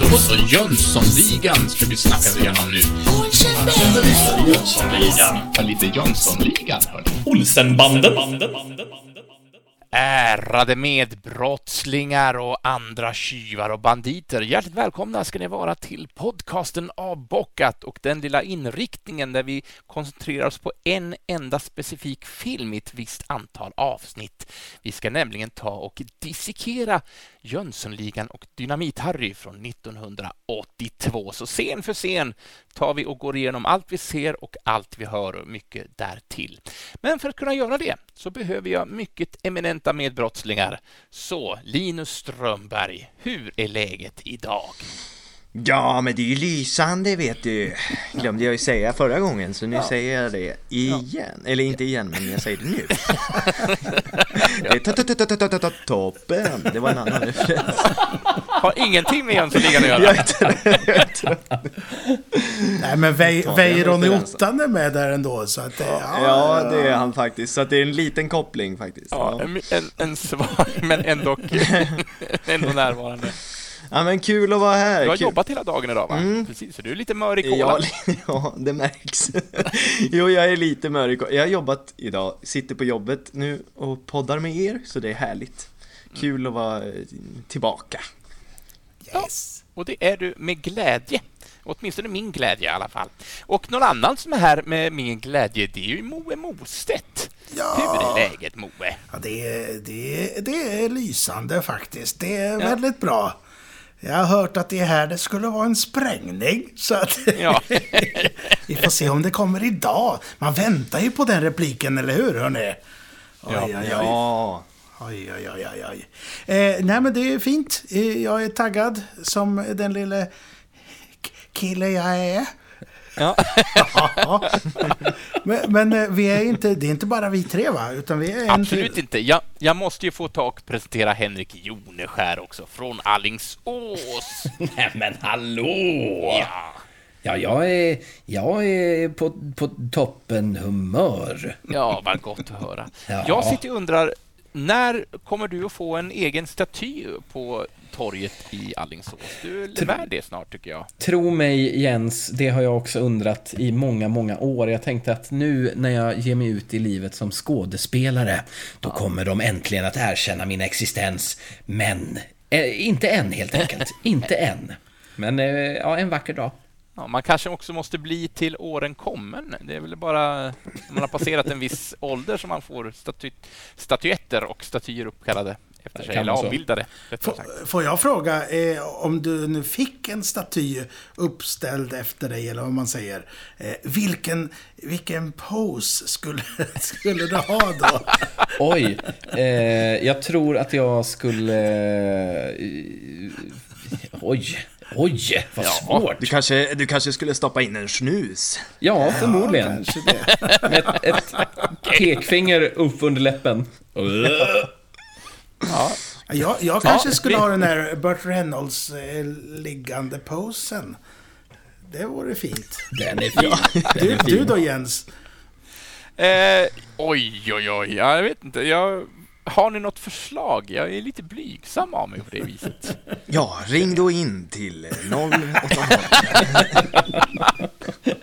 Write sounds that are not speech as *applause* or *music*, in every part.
Då så, Jönssonligan ska vi snacka igenom nu. Jönssonligan. Lite Jönssonligan, hörni. Olsenbanden. Ärade medbrottslingar och andra tjuvar och banditer. Hjärtligt välkomna ska ni vara till podcasten Avbockat och den lilla inriktningen där vi koncentrerar oss på en enda specifik film i ett visst antal avsnitt. Vi ska nämligen ta och dissekera Jönssonligan och Dynamit-Harry från 1982. Så scen för scen tar vi och går igenom allt vi ser och allt vi hör och mycket därtill. Men för att kunna göra det så behöver jag mycket eminenta medbrottslingar. Så Linus Strömberg, hur är läget idag? Ja, men det är ju lysande vet du. Glömde jag ju säga förra gången, så nu ja. säger jag det igen. Eller inte igen, men jag säger det nu. *laughs* Det är toppen. Det var en annan referens. Har ingenting med Jönssonligan att göra. Nej, men Weiron i Ottan är med där ändå, så att... Ja, ja, det är han faktiskt. Så att det är en liten koppling faktiskt. Ja, en, en svag, men ändå, *laughs* ändå närvarande. Ja men kul att vara här. Du har kul. jobbat hela dagen idag va? Mm. Precis, så du är lite mör i kolan. Ja, *laughs* ja, det märks. *laughs* jo, jag är lite mör i kolan. Jag har jobbat idag, sitter på jobbet nu och poddar med er, så det är härligt. Kul att vara eh, tillbaka. Yes. Ja, och det är du med glädje. Åtminstone min glädje i alla fall. Och någon annan som är här med min glädje, det är ju Moe Mostedt. Ja. Hur är läget Moe? Ja, det, är, det, är, det är lysande faktiskt. Det är ja. väldigt bra. Jag har hört att det här det skulle vara en sprängning. Så att ja. *laughs* vi får se om det kommer idag. Man väntar ju på den repliken, eller hur hörni? Oj, ja. Oj, oj. ja. Oj, oj, oj, oj. oj. Eh, nej, men det är fint. Eh, jag är taggad som den lille kille jag är. Ja. *laughs* men, men, eh, vi är inte, det är inte bara vi tre va? Utan vi är Absolut inte. Jag, jag måste ju få ta och presentera Henrik Joneskär också från Allingsås. *laughs* Nej men hallå! Ja. Ja, jag är, jag är på, på toppen humör. Ja, vad gott att höra. Ja. Jag sitter och undrar, när kommer du att få en egen staty på torget i Allingsås? Du är värd det snart, tycker jag. Tro mig, Jens, det har jag också undrat i många, många år. Jag tänkte att nu när jag ger mig ut i livet som skådespelare, då ja. kommer de äntligen att erkänna min existens. Men, eh, inte än helt enkelt. *laughs* inte än. Men, eh, ja, en vacker dag. Ja, man kanske också måste bli till åren kommen. Det är väl bara när man har passerat en viss *laughs* ålder som man får staty statyetter och statyer uppkallade efter sig, eller avbildade. Får, får jag fråga, eh, om du nu fick en staty uppställd efter dig, eller vad man säger, eh, vilken, vilken pose skulle, *laughs* skulle du ha då? *laughs* Oj, eh, jag tror att jag skulle... Eh, oj, Oj, vad ja, svårt. Du kanske, du kanske skulle stoppa in en snus? Ja, förmodligen. Ja, *laughs* Med ett, ett pekfinger upp under läppen. Ja. Jag, jag kanske ja, skulle ha den där Burt Reynolds eh, liggande posen. Det vore fint. Den är fin. Du, du då Jens? Eh, oj, oj, oj. Jag vet inte. Jag har ni något förslag? Jag är lite blygsam av mig på det viset. *laughs* Ja, ring då in till 080. *laughs*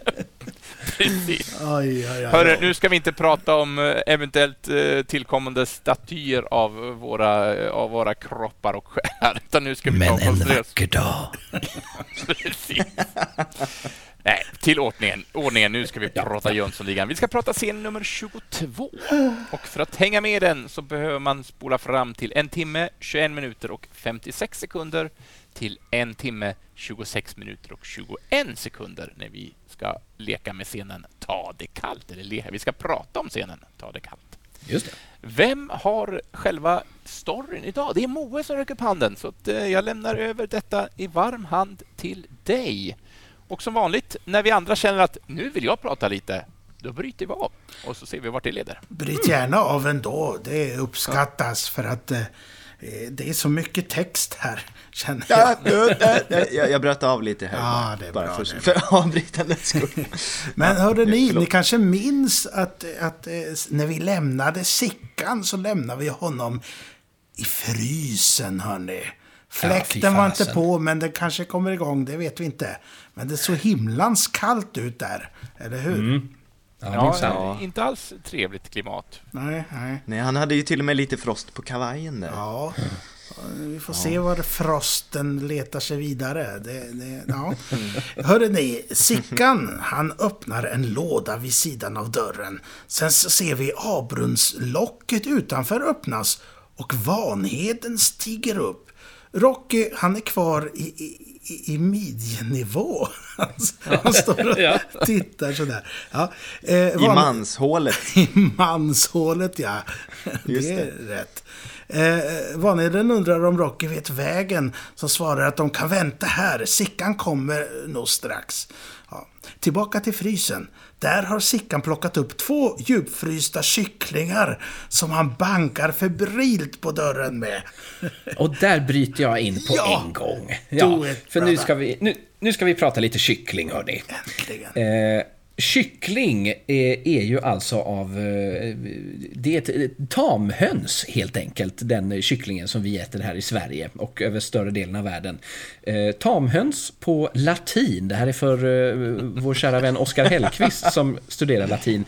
Precis. Aj, aj, aj, Hörru, nu ska vi inte prata om eh, eventuellt eh, tillkommande statyer av våra, av våra kroppar och själar, utan nu ska vi Men ta en vacker dag. *laughs* Precis. Nej, till ordningen. ordningen. Nu ska vi prata Jönssonligan. Vi ska prata scen nummer 22. Och för att hänga med den så behöver man spola fram till en timme, 21 minuter och 56 sekunder till en timme, 26 minuter och 21 sekunder när vi ska leka med scenen Ta det kallt. Eller le vi ska prata om scenen Ta det kallt. Just det. Vem har själva storyn idag? Det är Moe som räcker upp handen, så eh, jag lämnar över detta i varm hand till dig. Och som vanligt, när vi andra känner att nu vill jag prata lite, då bryter vi av och så ser vi vart det leder. Bryt gärna av ändå. Det uppskattas för att eh, det är så mycket text här, känner jag. jag, jag bröt av lite här. Ja, det är bara bra, för, det. för avbrytandets skull. *laughs* Men hörde ni, ni kanske minns att, att eh, när vi lämnade Sickan så lämnade vi honom i frysen, hörni. Ja, Fläkten fy var inte på, men den kanske kommer igång, det vet vi inte. Men det såg himlans kallt ut där, eller hur? Mm. Ja, Ja, ja, inte alls trevligt klimat. Nej, nej. Nej, han hade ju till och med lite frost på kavajen där. Ja, vi får se var frosten letar sig vidare. Det, det, ja. *laughs* Hörde ni, Sickan han öppnar en låda vid sidan av dörren. Sen så ser vi avbrunnslocket utanför öppnas och Vanheden stiger upp. Rocky, han är kvar i, i, i- i midjenivå. *laughs* Han, han står och *laughs* Ja. tittar sådär. Ja, eh, I manshålet. *laughs* i manshålet, ja. Just det är rätt. Eh, Vanheden undrar om Rocky vet vägen, som svarar att de kan vänta här. Sickan kommer nog strax. Ja. Tillbaka till frysen. Där har Sickan plockat upp två djupfrysta kycklingar som han bankar febrilt på dörren med. *laughs* Och där bryter jag in på Ja! en gång. Ja, för nu ska, vi, nu, nu ska vi prata lite kyckling, hörni. Äntligen. Eh, kyckling är, är ju alltså av... Eh, det är ett, ett tamhöns, helt enkelt. Den kycklingen som vi äter här i Sverige och över större delen av världen. Eh, tamhöns på latin. Det här är för eh, vår kära vän Oskar Hellqvist som studerar latin.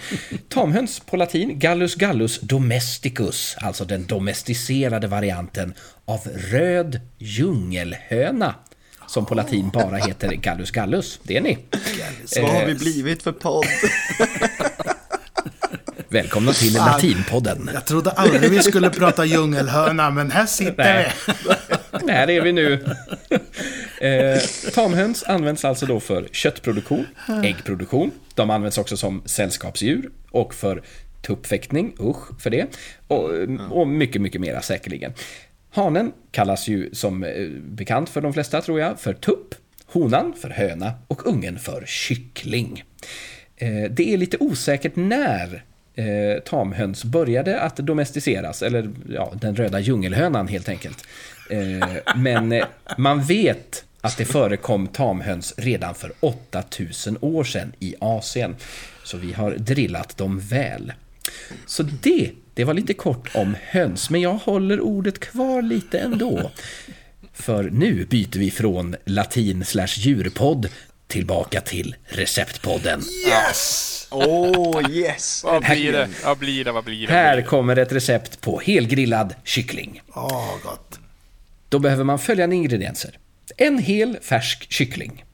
Tamhöns på latin, Gallus gallus domesticus. Alltså den domesticerade varianten av röd djungelhöna. Som på latin bara heter Gallus gallus. Det är ni. Vad har Eh, vi blivit för podd? *laughs* Välkomna till Latinpodden. Jag trodde aldrig vi skulle prata djungelhöna, men här sitter Nej. vi. Här är vi nu. Eh, tamhöns används alltså då för köttproduktion, äggproduktion. De används också som sällskapsdjur och för tuppfäktning, usch för det. Och, och mycket, mycket mera säkerligen. Hanen kallas ju som eh, bekant för de flesta tror jag för tupp, honan för höna och ungen för kyckling. Eh, det är lite osäkert när eh, tamhöns började att domesticeras, eller ja, den röda djungelhönan helt enkelt. Men man vet att det förekom tamhöns redan för 8000 år sedan i Asien. Så vi har drillat dem väl. Så det, det var lite kort om höns, men jag håller ordet kvar lite ändå. För nu byter vi från latin slash djurpodd tillbaka till receptpodden. Åh, oh, yes! Vad blir det? Vad blir det? Vad blir det? Här kommer ett recept på helgrillad kyckling. Åh, gott. Då behöver man följande ingredienser. En hel färsk kyckling.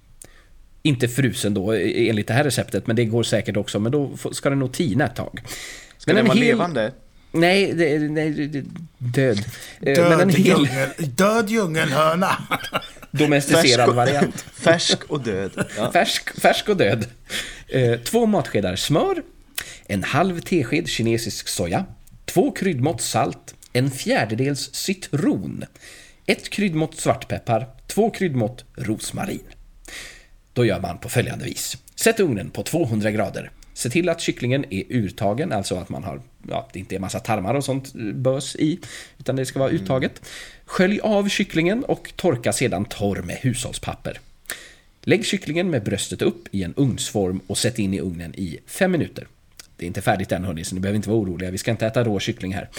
Inte frusen då enligt det här receptet, men det går säkert också. Men då ska den nog tina ett tag. Ska den vara levande? Nej, det, nej det, död. Eh, Död, Men en hel djungel, död djungelhöna. *laughs* domesticerad och, variant. färsk och död. Ja. Färsk, färsk och död. Eh, två matskedar smör, en halv tesked kinesisk soja, två kryddmått salt, en fjärdedels citron, ett kryddmått svartpeppar, två kryddmått rosmarin. Då gör man på följande vis. Sätt ugnen på 200 grader. Se till att kycklingen är urtagen, alltså att man har, ja, det inte är massa tarmar och sånt eh, bös i, utan det ska vara uttaget. Skölj av kycklingen och torka sedan torr med hushållspapper. Lägg kycklingen med bröstet upp i en ugnsform och sätt in i ugnen i 5 minuter. Det är inte färdigt än hörni, så ni behöver inte vara oroliga. Vi ska inte äta rå kyckling här.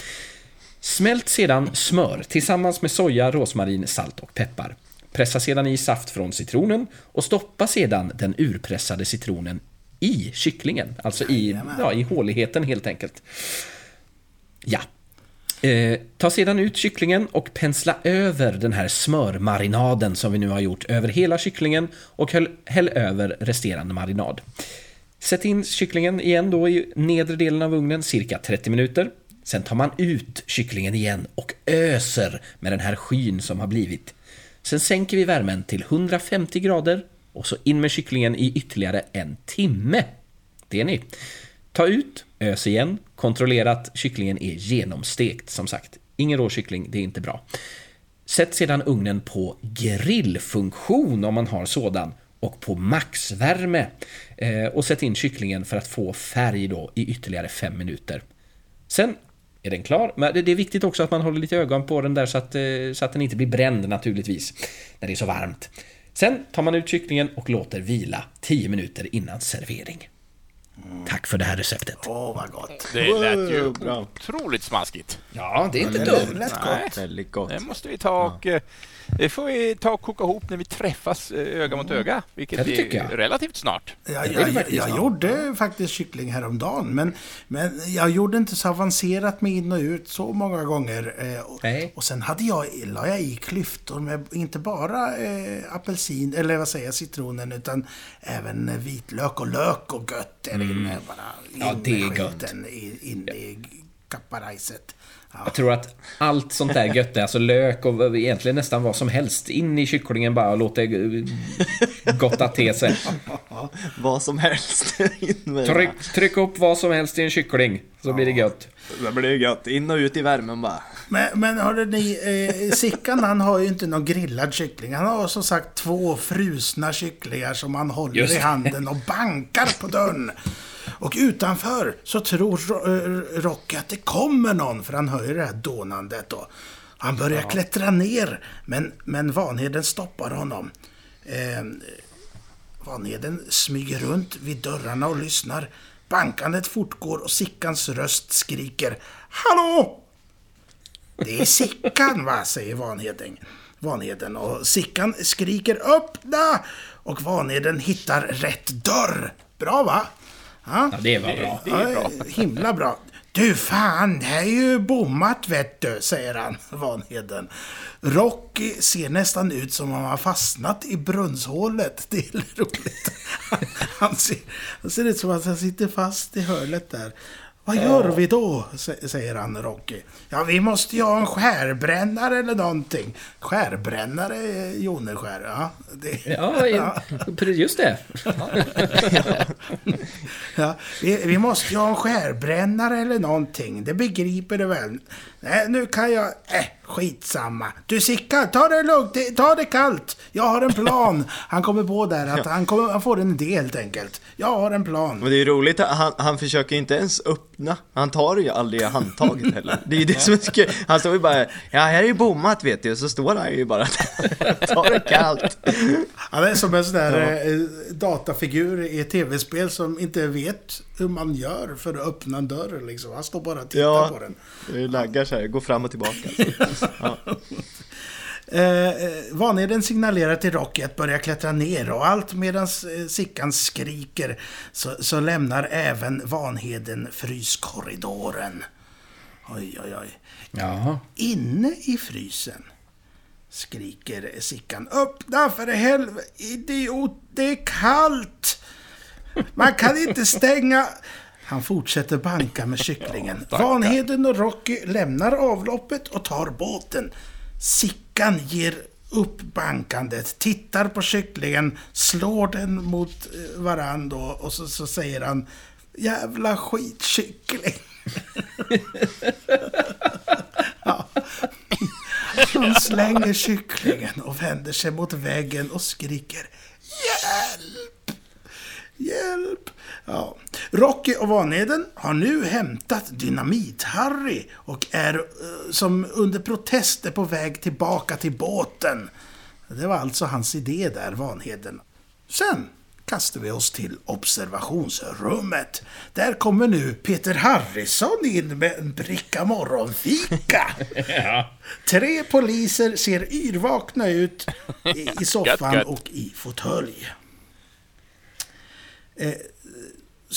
Smält sedan smör tillsammans med soja, rosmarin, salt och peppar. Pressa sedan i saft från citronen och stoppa sedan den urpressade citronen i kycklingen. Alltså i, ja, i håligheten helt enkelt. Ja. Eh, ta sedan ut kycklingen och pensla över den här smörmarinaden som vi nu har gjort över hela kycklingen och häll, häll över resterande marinad. Sätt in kycklingen igen då i nedre delen av ugnen cirka 30 minuter. Sen tar man ut kycklingen igen och öser med den här skyn som har blivit. Sen sänker vi värmen till 150 grader och så in med kycklingen i ytterligare en timme. Det är ni. Ta ut, ös igen, kontrollera att kycklingen är genomstekt som sagt. Ingen rå kyckling, det är inte bra. Sätt sedan ugnen på grillfunktion om man har sådan och på maxvärme. Eh, och sätt in kycklingen för att få färg då i ytterligare fem minuter. Sen är den klar. Men det är viktigt också att man håller lite ögon på den där så att, eh, så att den inte blir bränd naturligtvis. När det är så varmt. Sen tar man ut kycklingen och låter vila 10 minuter innan servering. Tack för det här receptet. Åh, vad gott. Det lät ju bra. otroligt smaskigt. Ja, det är inte Det dumt. lät Nej. gott. Väldigt gott. Det måste vi ta och... eh, Det får vi ta och koka ihop när vi träffas eh, öga mot öga, vilket Ja, det tycker är jag. relativt snart. Jag, är jag, jag, jag gjorde faktiskt kyckling häromdagen, men, men jag gjorde inte så avancerat med in och ut så många gånger. Eh, och, Nej. och sen hade jag, la jag i klyftor med inte bara eh, apelsin, eller vad säger jag, citronen, utan även vitlök och lök och gött där inne. Bara in Mm. Ja, det är gött. skiten I, in i kapparajset. Ja. Jag tror att allt sånt där gött, alltså lök och egentligen nästan vad som helst, in i kycklingen bara och låt det eh, gotta till sig. *laughs* Vad som helst. Tryck, tryck upp vad som helst i en kyckling, så blir det gött. Det blir gött. In och ut i värmen bara. Men, men hörde ni, eh, Sickan han har ju inte någon grillad kyckling. Han har som sagt två frusna kycklingar som han håller Just i handen och bankar på dörren. Och utanför så tror Ro- eh, Rocky att det kommer någon, för han hör ju det här dånandet då. Han börjar klättra ner, men, men Vanheden stoppar honom. Eh, Vanheden smyger runt vid dörrarna och lyssnar. Bankandet fortgår och Sickans röst skriker Hallå! Det är Sickan va, säger Vanheden. Vanheden och Sickan skriker öppna! Och Vanheden hittar rätt dörr. Bra va? Ja, det var bra. Det är bra. *laughs* Himla bra. Du fan, det här är ju bommat vet du, säger han, *laughs* Vanheden. Rocky ser nästan ut som om han har fastnat i brunnshålet. Det är roligt. Han, *laughs* han, ser, han ser ut som att han sitter fast i hörlet där. Vad gör vi då? sä- säger han, Rocky. Ja, vi måste ju ha en skärbrännare eller någonting. Skärbrännare, Joneskär, ja. Det, Ja, just det. Ja, vi, vi måste ju ha en skärbrännare eller någonting. Det begriper du väl? Nej, nu kan jag... Äh, skitsamma. Du Sickan, ta det lugnt. Ta det kallt. Jag har en plan. Han kommer på där att han, kommer, han får en idé helt enkelt. Jag har en plan. Men det är roligt, han, han försöker inte ens öppna. Han tar ju aldrig handtaget heller. Det är ju det som är så kul. Han står ju bara, ja här är ju bommat vet du, och så står han ju bara *laughs* tar det kallt. Han är som en sån där eh, datafigur i ett tv-spel som inte vet hur man gör för att öppna en dörr. Liksom. Han står bara och tittar Ja, på den. det laggar så här, går fram och tillbaka. *laughs* Ja. Eh, eh, Vanheden signalerar till Rocky att börja klättra ner och allt medan eh, Sickan skriker så, så lämnar även Vanheden fryskorridoren. Oj, oj, oj. Jaha. Inne i frysen skriker Sickan. Öppna för helvete, idiot, det är kallt! Man kan inte stänga... Han fortsätter banka med kycklingen. Vanheden och Rocky lämnar avloppet och tar båten. Sickan ger upp bankandet, tittar på kycklingen, slår den mot varandra varann då, och så, så säger han Jävla skitkyckling. *laughs* ja. Han slänger kycklingen och vänder sig mot väggen och skriker Hjälp! Hjälp! Ja. Rocky och Vanheden har nu hämtat Dynamit-Harry och är eh, som under protester på väg tillbaka till båten. Det var alltså hans idé där, Vanheden. Sen kastar vi oss till observationsrummet. Där kommer nu Peter Harrison in med en bricka morgonfika. *laughs* Tre poliser ser yrvakna ut i, *laughs* soffan och i fåtölj.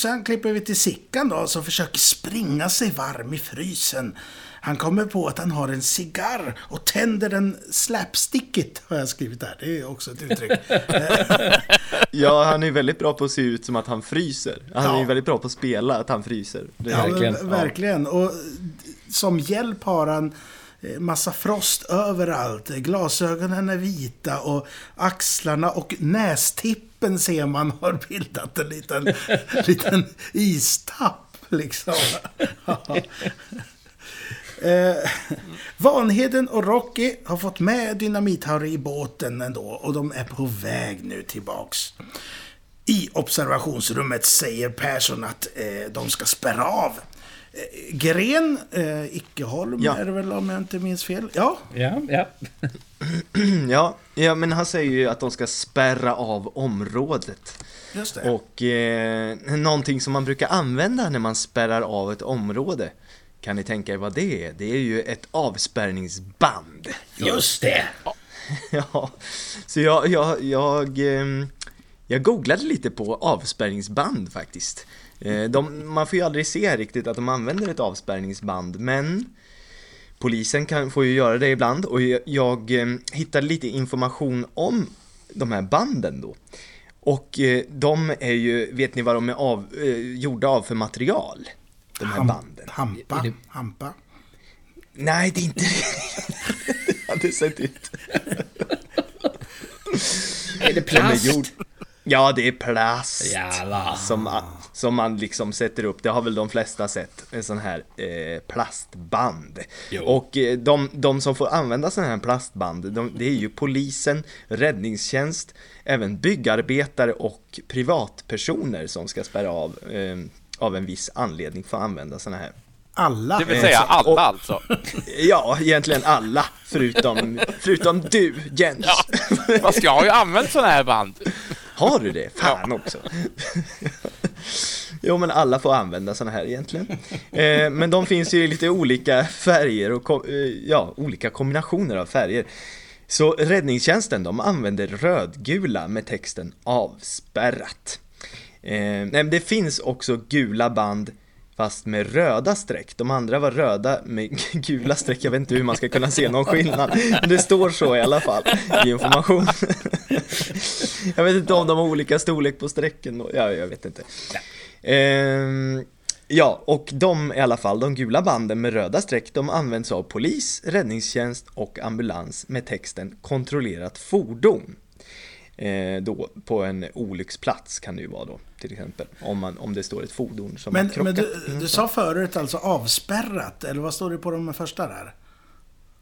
Sen klipper vi till Sickan då, som försöker springa sig varm i frysen. Han kommer på att han har en cigarr och tänder den slapstickigt, har jag skrivit där. Det är också ett uttryck. *laughs* Ja, han är väldigt bra på att se ut som att han fryser. Han är Ja. ju väldigt bra på att spela att han fryser. Är Ja, Verkligen. verkligen. Och som hjälp har han massa frost överallt. Glasögonen är vita och axlarna och nästippen ser man har bildat en liten, *laughs* liten istapp. Liksom. Eh, Vanheden och Rocky har fått med Dynamit-Harry i båten ändå och de är på väg nu tillbaks. I observationsrummet säger Persson att eh, de ska spärra av. Eh, Gren, eh, Ickeholm Ja. är det väl om jag inte minns fel? Ja, Ja, ja. *clears throat* Ja, ja, men han säger ju att de ska spärra av området. just det. Och eh, någonting som man brukar använda när man spärrar av ett område. Kan ni tänka er vad det är? Det är ju ett avspärrningsband. Just det! *laughs* Ja, så jag, jag, jag, ehm, jag googlade lite på avspärrningsband faktiskt. Eh, De, man får ju aldrig se riktigt att de använder ett avspärrningsband, men polisen kan, får ju göra det ibland och jag, jag ehm, hittade lite information om de här banden då. Och eh, de är ju, vet ni vad de är av, eh, gjorda av för material? De här Ham- banden. Hampa. Det- Hampa. Nej, det är inte det. hade sett ut. Är det plast? är gjord. Ja, det är plast. Jävlar. Som, som man liksom sätter upp, det har väl de flesta sett, en sån här eh, plastband. Jo. Och eh, de, de som får använda sån här plastband, de, det är ju polisen, räddningstjänst, även byggarbetare och privatpersoner som ska spärra av eh, av en viss anledning för att använda såna här. Alla. Det vill säga så- alla och- alltså. Ja, egentligen alla, förutom, förutom du, Jens. Ja. Fast jag har ju använt sådana här band. Har du det? Fan också. jo, men alla får använda såna här egentligen. Eh, men de finns ju i lite olika färger och eh, ja, olika kombinationer av färger. Så räddningstjänsten, de använder rödgula med texten avspärrat. Eh, det finns också gula band fast med röda streck. De andra var röda med *laughs* gula streck. Jag vet inte hur man ska kunna se någon skillnad. Men det står så i alla fall i information. *laughs* Jag vet inte om de har olika storlek på strecken. Ja, jag vet inte. Ehm, ja, och de i alla fall, de gula banden med röda streck, de används av polis, räddningstjänst och ambulans med texten kontrollerat fordon. Eh, då på en olycksplats kan det ju vara då, till exempel. Om, man, om det står ett fordon som Men, har krockat. men du, du sa förut alltså avspärrat, eller vad står det på de första där?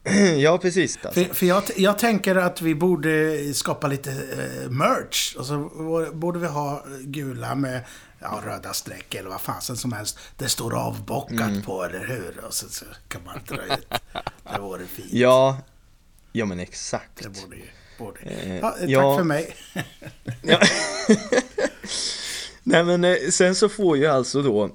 *clears throat* Ja, precis. Alltså. För, för jag, jag tänker att vi borde skapa lite eh, merch. Och så vår- borde vi ha gula med ja, röda streck eller vad fasen som helst. Det står avbockat Mm. på, eller hur? Och så, så kan man dra ut. Det vore fint. Ja, ja men exakt. Det borde ju... Borde. Eh, Ja, tack ja. för mig. *laughs* Ja. *laughs* Nej men eh, sen så får ju alltså då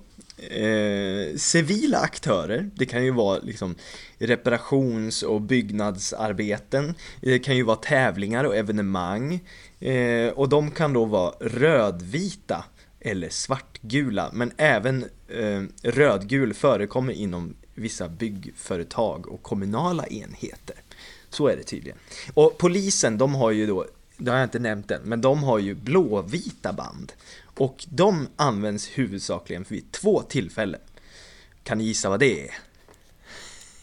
eh, civila aktörer, det kan ju vara liksom reparations och byggnadsarbeten, det kan ju vara tävlingar och evenemang eh, och de kan då vara rödvita eller svartgula men även eh, rödgul förekommer inom vissa byggföretag och kommunala enheter. Så är det tydligen. Och polisen, de har ju då, det har jag inte nämnt än, men de har ju blåvita band. Och de används huvudsakligen vid två tillfällen. Kan ni gissa vad det är?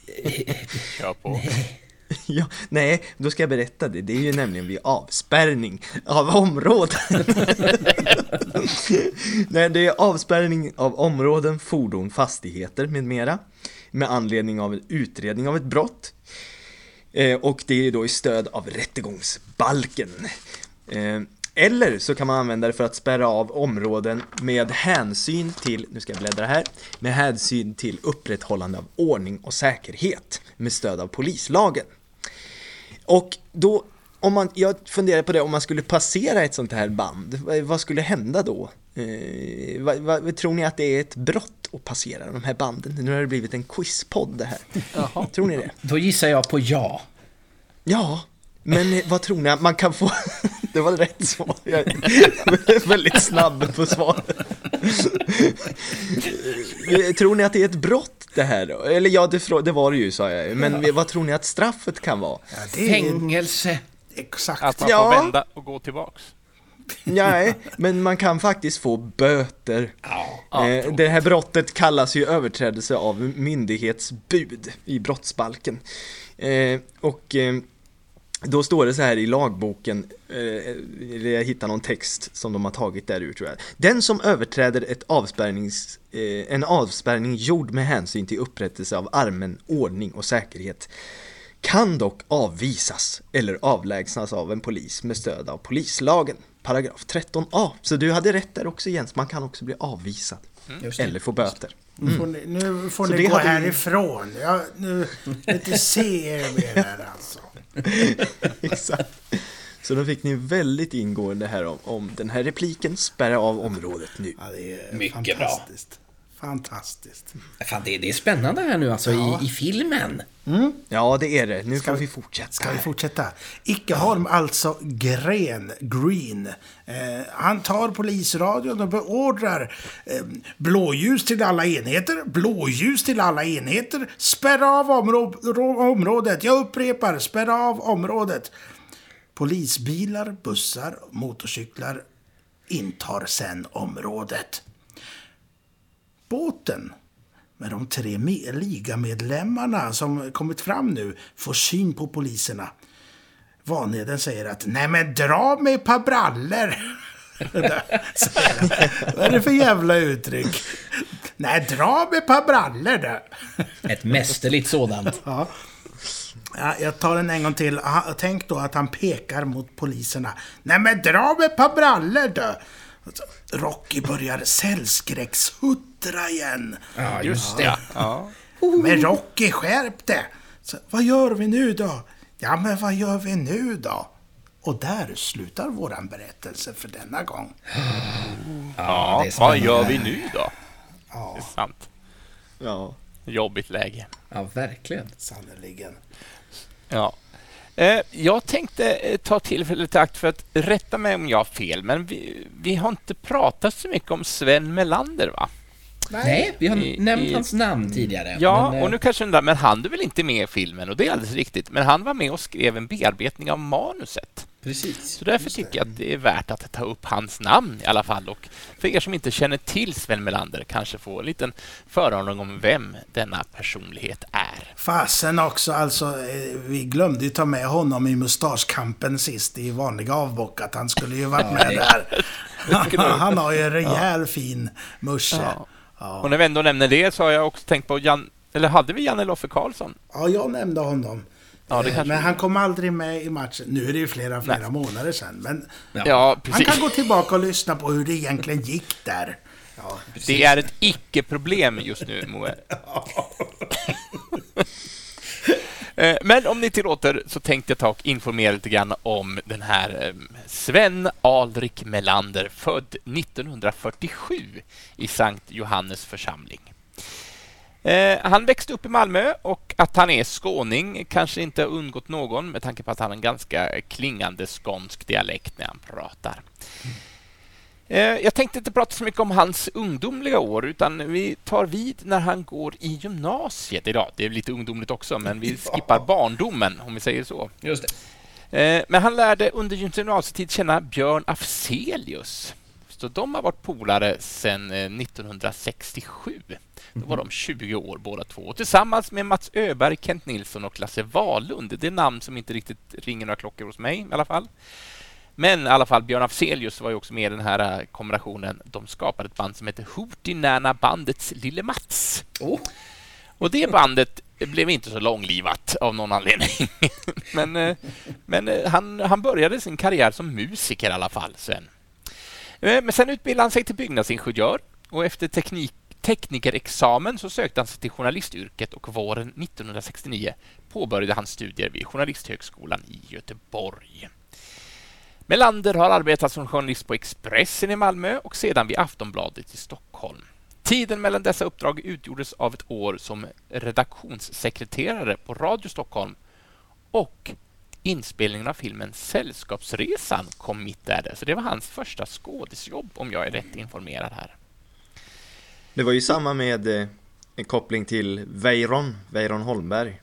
*laughs* Kör på. *laughs* Ja, nej, då ska jag berätta det. Det är ju nämligen vid avspärrning av områden. *laughs* nej, det är avspärrning av områden, fordon, fastigheter med mera. Med anledning av en utredning av ett brott. Eh, och det är då i stöd av rättegångsbalken. Eh, eller så kan man använda det för att spärra av områden med hänsyn till, nu ska jag bläddra här, med hänsyn till upprätthållande av ordning och säkerhet med stöd av polislagen. Och då, om man, jag funderar på det, om man skulle passera ett sånt här band, vad, skulle hända då? Eh, vad, vad, tror ni att det är ett brott att passera de här banden? Nu har det blivit en quizpodd det här. *laughs* Tror ni det? Då gissar jag på ja. Ja, men vad tror ni? Man kan få... *laughs* Det var rätt svar. *laughs* Jag är väldigt snabb på svar. Eh, Tror ni att det är ett brott det här då? Eller ja, det, var det ju sa jag. Men vad tror ni att straffet kan vara? Ja, det är Fängelse. exakt. Att man Ja. får vända och gå tillbaks. Nej, men man kan faktiskt få böter. Ja, Eh, det här brottet kallas ju överträdelse av myndighetsbud i brottsbalken. Eh, och eh, då står det så här i lagboken, eh, eller jag hittar någon text som de har tagit där ur tror jag. Den som överträder ett avspärrnings, eh, en avspärrning gjord med hänsyn till upprättelse av allmän ordning och säkerhet kan dock avvisas eller avlägsnas av en polis med stöd av polislagen, paragraf 13a. Så du hade rätt där också Jens, man kan också bli avvisad. Eller få böter. Nu får ni, nu får Så ni gå härifrån. Jag, nu inte se er mer här alltså. *laughs* Exakt. Så då fick ni väldigt ingående här om, om den här repliken, spärra av området nu. Ja, det är Mycket bra. Fantastiskt. Fan, det, det är spännande här nu alltså i, i filmen. Ja, det är det. Nu kan vi fortsätta. Ska vi fortsätta? Ickeholm, alltså Gren, Green. Eh, han tar polisradion och beordrar eh, blåljus till alla enheter, blåljus till alla enheter, spärra av områ- rå- området. Jag upprepar, spärra av området. Polisbilar, bussar, motorcyklar intar sen området. Båten med de tre me- ligamedlemmarna som kommit fram nu får syn på poliserna. Vanheden säger att nej men dra mig ett par brallor. *laughs* Vad är det för jävla uttryck? Nej, dra mig ett par brallor då. *laughs* Ett mästerligt sådant. Ja. Ja, jag tar den en gång till. Tänk då att han pekar mot poliserna. Nej men dra mig ett par brallor då. Rocky börjar sällskräckshuttra igen. Ja, Just det. Ja. Men Rocky, skärp det! Så, vad gör vi nu då? Ja, men vad gör vi nu då? Och där slutar våran berättelse för denna gång. Ja, vad gör vi nu då? Ja, Det är sant. Ja. Jobbigt läge. Ja, verkligen. sannerligen. Ja. Eh, Jag tänkte eh, ta tillfället i akt för att rätta mig om jag har fel, men vi, vi har inte pratat så mycket om Sven Melander, va? Nej, vi har I- nämnt i- hans namn tidigare. Ja, men, eh, och nu kanske undrar, men han är väl inte med i filmen? Och det är alldeles riktigt, men han var med och skrev en bearbetning av manuset. Precis. Så därför tycker jag att det är värt att ta upp hans namn i alla fall. Och för er som inte känner till Sven Melander kanske få en liten föraning om vem denna personlighet är. Fasen också, alltså, eh, vi glömde ju ta med honom i mustaschkampen sist i vanliga avbockat. Han skulle ju varit med *laughs* där. *laughs* Han har ju en rejäl fin musche. Ja. Ja. Och när vi ändå nämner det så har jag också tänkt på Jan, eller hade vi Janne Loffe Karlsson? Ja, jag nämnde honom. Ja, det Eh, kanske men han kom aldrig med i matchen. Nu är det ju flera, flera Nej. månader sedan. Men Ja, han kan gå tillbaka och lyssna på hur det egentligen gick där. Ja, Det är ett icke-problem just nu, Moe. *laughs* *laughs* Eh, Men om ni tillåter så tänkte jag ta och informera lite grann om den här eh, Sven Alrik Melander, född 1947 i Sankt Johannes församling. Eh, Han växte upp i Malmö och att han är skåning kanske inte har undgått någon med tanke på att han har en ganska klingande skånsk dialekt när han pratar. Eh, Jag tänkte inte prata så mycket om hans ungdomliga år, utan vi tar vid när han går i gymnasiet idag. Det är lite ungdomligt också, men vi *laughs* skippar barndomen, om vi säger så. Just det. Eh, Men han lärde under gymnasietid känna Björn Afzelius. Så de har varit polare sedan eh, 1967. Då var de 20 år båda två. Och tillsammans med Mats Öberg, Kent Nilsson och Lasse Wahlund. Det är namn som inte riktigt ringer några klockor hos mig i alla fall. Men i alla fall, Björn Afzelius var ju också med i den här eh, kombinationen. De skapade ett band som heter Nanna Bandets Lille Mats. Oh. Och det bandet blev inte så långlivat av någon anledning. *laughs* men eh, men eh, han, han började sin karriär som musiker i alla fall sen. Eh, men sen utbildade han sig till byggnadsingenjör och efter teknik, teknikerexamen så sökte han sig till journalistyrket och våren 1969 påbörjade han studier vid Journalisthögskolan i Göteborg. Melander har arbetat som journalist på Expressen i Malmö och sedan vid Aftonbladet i Stockholm. Tiden mellan dessa uppdrag utgjordes av ett år som redaktionssekreterare på Radio Stockholm och inspelningen av filmen Sällskapsresan kom mitt där. Så det var hans första skådisjobb om jag är rätt informerad här. Det var ju samma med eh, en koppling till Weiron, Weiron Holmberg.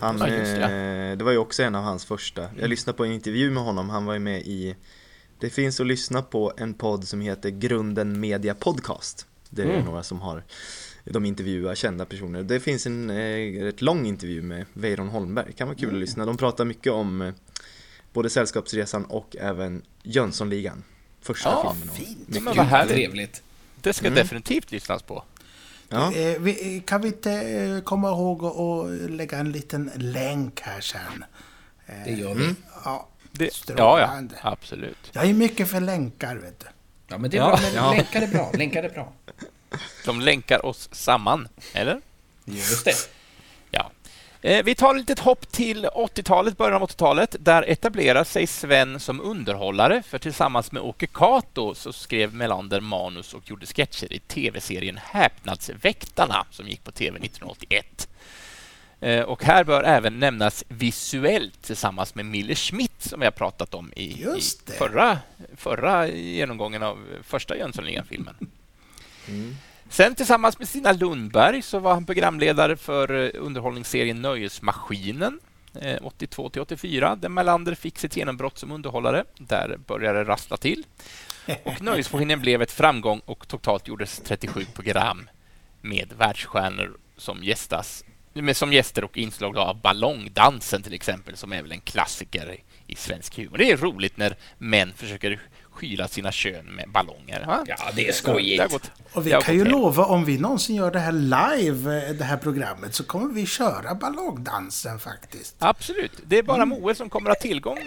Han, Ja, det. eh, det var ju också en av hans första. Jag lyssnade på en intervju med honom, han var ju med i Det finns att lyssna på en podd som heter Grunden Media Podcast. Det är några som har de intervjuar kända personer. Det finns en eh, rätt lång intervju med Weiron Holmberg, kan vara kul att lyssna. De pratar mycket om eh, både Sällskapsresan och även Jönssonligan. Första Ja, filmen. fint. Men vad härligt. Trevligt. Det ska definitivt lyssnas på. Ja. Eh, vi, kan vi inte eh, komma ihåg att lägga en liten länk här sen? Eh, Det gör vi. Ja, Det, ja, ja, absolut. Jag är mycket för länkar, vet du. Ja, men det är Ja. bra. Men. Länkar är bra. Länkar är bra. De länkar oss samman, eller? Just det. Ja. Eh, Vi tar ett litet hopp till 80-talet, början av 80-talet. Där etablerar sig Sven som underhållare, för tillsammans med Åke Kato så skrev Melander manus och gjorde sketcher i tv-serien Häpnadsväktarna som gick på tv 1981. Eh, Och här bör även nämnas visuellt tillsammans med Mille Schmidt som vi har pratat om i, i förra, förra genomgången av första Jönssonligan-filmen. Sen tillsammans med Stina Lundberg så var han programledare för eh, underhållningsserien Nöjesmaskinen eh, 82 till 84 där Melander fick sitt genombrott som underhållare. Där började det rassla till. Och Nöjesmaskinen blev ett framgång och totalt gjordes 37 program med världsstjärnor som gästas med som gäster och inslag av Ballongdansen till exempel, som är väl en klassiker i svensk humor. Det är roligt när män försöker skyla sina kön med ballonger. Va? Ja, det är skojigt. Det gått- Och vi kan ju hem. lova, om vi någonsin gör det här live, eh, det här programmet, så kommer vi köra ballongdansen faktiskt. Absolut. Det är bara Moe som kommer att ha tillgång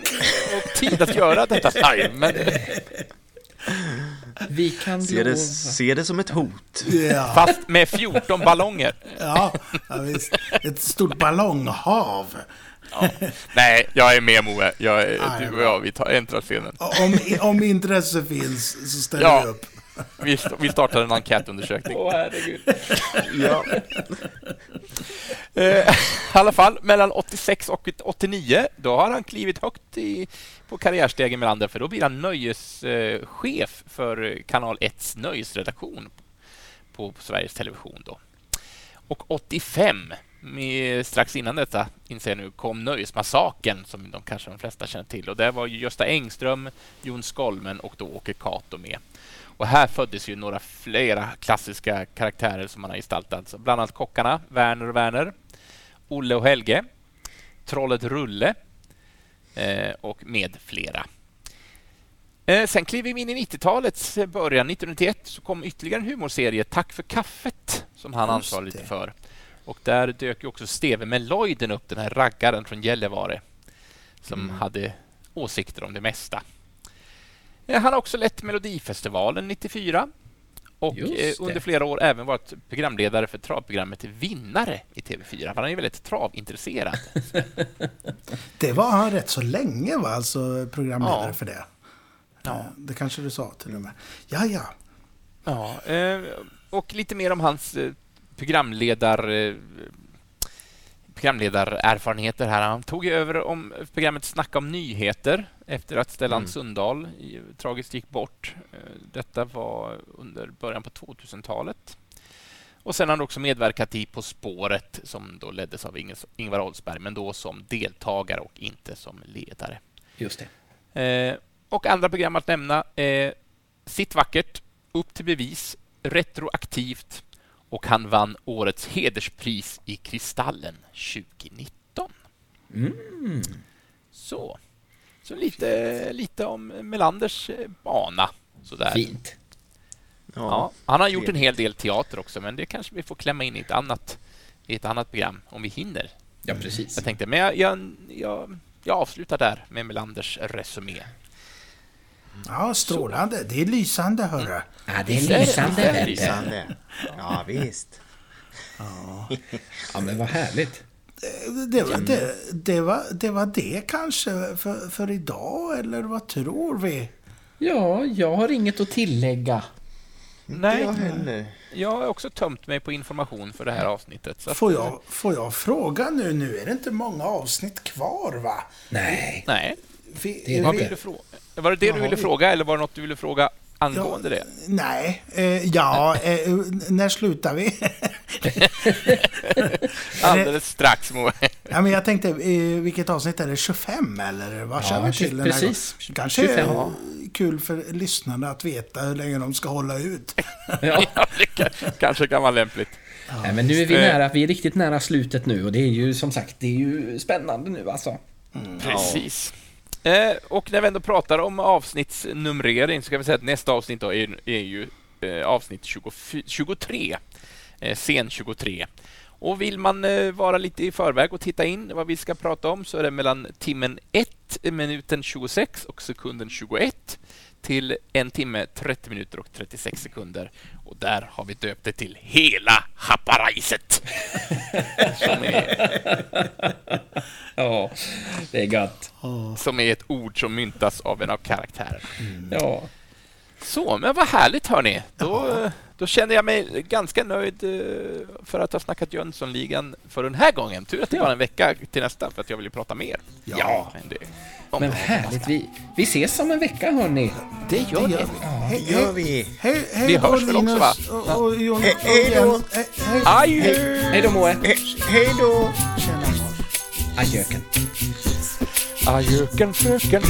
och tid att göra detta live. Men *laughs* Vi kan Se det, se det som ett hot. Ja, fast med 14 ballonger. ja, ja visst. Ett stort ballonghav. Nej, jag är med Moe. Jag är, Nej, du och jag, vi tar äntrar scenen. Om, om intresse finns så ställer Ja. vi upp. Vi, st- vi startar en enkätundersökning. Åh, herregud. *laughs* Ja. Eh, I alla fall, mellan 86 och 89, då har han klivit högt i, på karriärstegen Melander, för då blir han nöjeschef för Kanal 1s nöjesredaktion på, på Sveriges Television. Då. Och 85, med, strax innan detta, inser jag nu, kom Nöjesmassaken som de kanske de flesta känner till. Och där var Gösta Engström, Jon Skolmen och då Åke Cato med. Och här föddes ju några flera klassiska karaktärer som man har gestaltat. Så Bland annat kockarna, Werner och Werner, Olle och Helge, Trollet Rulle eh, och med flera. Eh, sen kliver vi in i 90-talets början. 1991 så kom ytterligare en humorserie, Tack för kaffet, som han ansvarade lite för. Och där dök ju också Steve Meloiden upp, den här raggaren från Gällivare, som hade åsikter om det mesta. Eh, Han har också lett Melodifestivalen 94 och eh, under flera år även varit programledare för travprogrammet Vinnare i TV4. för Han är ju väldigt travintresserad. *laughs* Det var han rätt så länge va, alltså programledare Ja. för det. Ja. Eh, Det kanske du sa till och med. Ja, ja. Ja, och lite mer om hans programledar eh, programledarerfarenheter här. Han tog över om programmet Snacka om nyheter efter att Stellan Sundahl i, tragiskt gick bort. Eh, Detta var under början på 2000-talet. Och sen har han också medverkat i På spåret som då leddes av Ingvar Oldsberg, men då som deltagare och inte som ledare. Just det. Eh, och andra program att nämna. Eh, Sitt vackert, Upp till bevis, Retroaktivt och han vann årets hederspris i Kristallen 2019. Så. Så lite, lite om Melanders eh, bana. Sådär. Fint. Ja, han har gjort en hel del teater också, men det kanske vi får klämma in i ett annat, i ett annat program om vi hinner. Ja, precis. Jag tänkte, men jag, jag, jag, jag avslutar där med Melanders resumé. Ja, strålande. Det är lysande, hörru. Ja, det är är det, lysande, är det du. Lysande. Ja, visst. Ja, men vad härligt. Det var det, det, var, det var det kanske för, för idag, eller vad tror vi? Ja, jag har inget att tillägga. Nej, Jag heller. jag har också tömt mig på information för det här avsnittet. Så Får jag, får jag fråga nu? Nu är det inte många avsnitt kvar, va? Nej. Nej, Det är vill du fråga? Var det det du ville fråga eller var det något du ville fråga angående det? Nej, eh, ja, eh, när slutar vi? *laughs* Alldeles strax, Moe. ja, men jag tänkte, eh, vilket avsnitt är det? 25 eller? Vad känner vi till den här precis. gången? Kanske 25. är kul för lyssnarna att veta hur länge de ska hålla ut. Ja. *laughs* Ja, det kan- kanske kan vara lämpligt. Nej, men nu är vi nära, vi är riktigt nära slutet nu och det är ju som sagt, det är ju spännande nu alltså. Precis. Eh, och när vi ändå pratar om avsnittsnumrering så kan vi säga att nästa avsnitt då är, är ju eh, avsnitt 24, 23, eh, scen 23. Och vill man eh, vara lite i förväg och titta in vad vi ska prata om så är det mellan timmen 1, minuten 26 och sekunden 21 till en timme, 30 minuter och 36 sekunder. Och där har vi döpt det till Hela Happaraiset. *laughs* som, är, Ja, det är gött. som är ett ord som myntas av en av karaktärerna. Ja. Så, men vad härligt hörni. Då, då känner jag mig ganska nöjd eh, för att ha snackat Jönssonligan för den här gången. Tur att det Ja. var en vecka till nästa för att jag vill ju prata mer. Ja. Men, det, Men det- härligt, vi, vi ses om en vecka hörni. Det gör Det det. gör vi. Hej, gör hej, vi. hej, hej Vi hörs väl också, va? och, och Jon Hej- då. Jens. Hej, hej. Adjö! Hej då Moe. He- hej då! Adjöken. Adjöken fröken.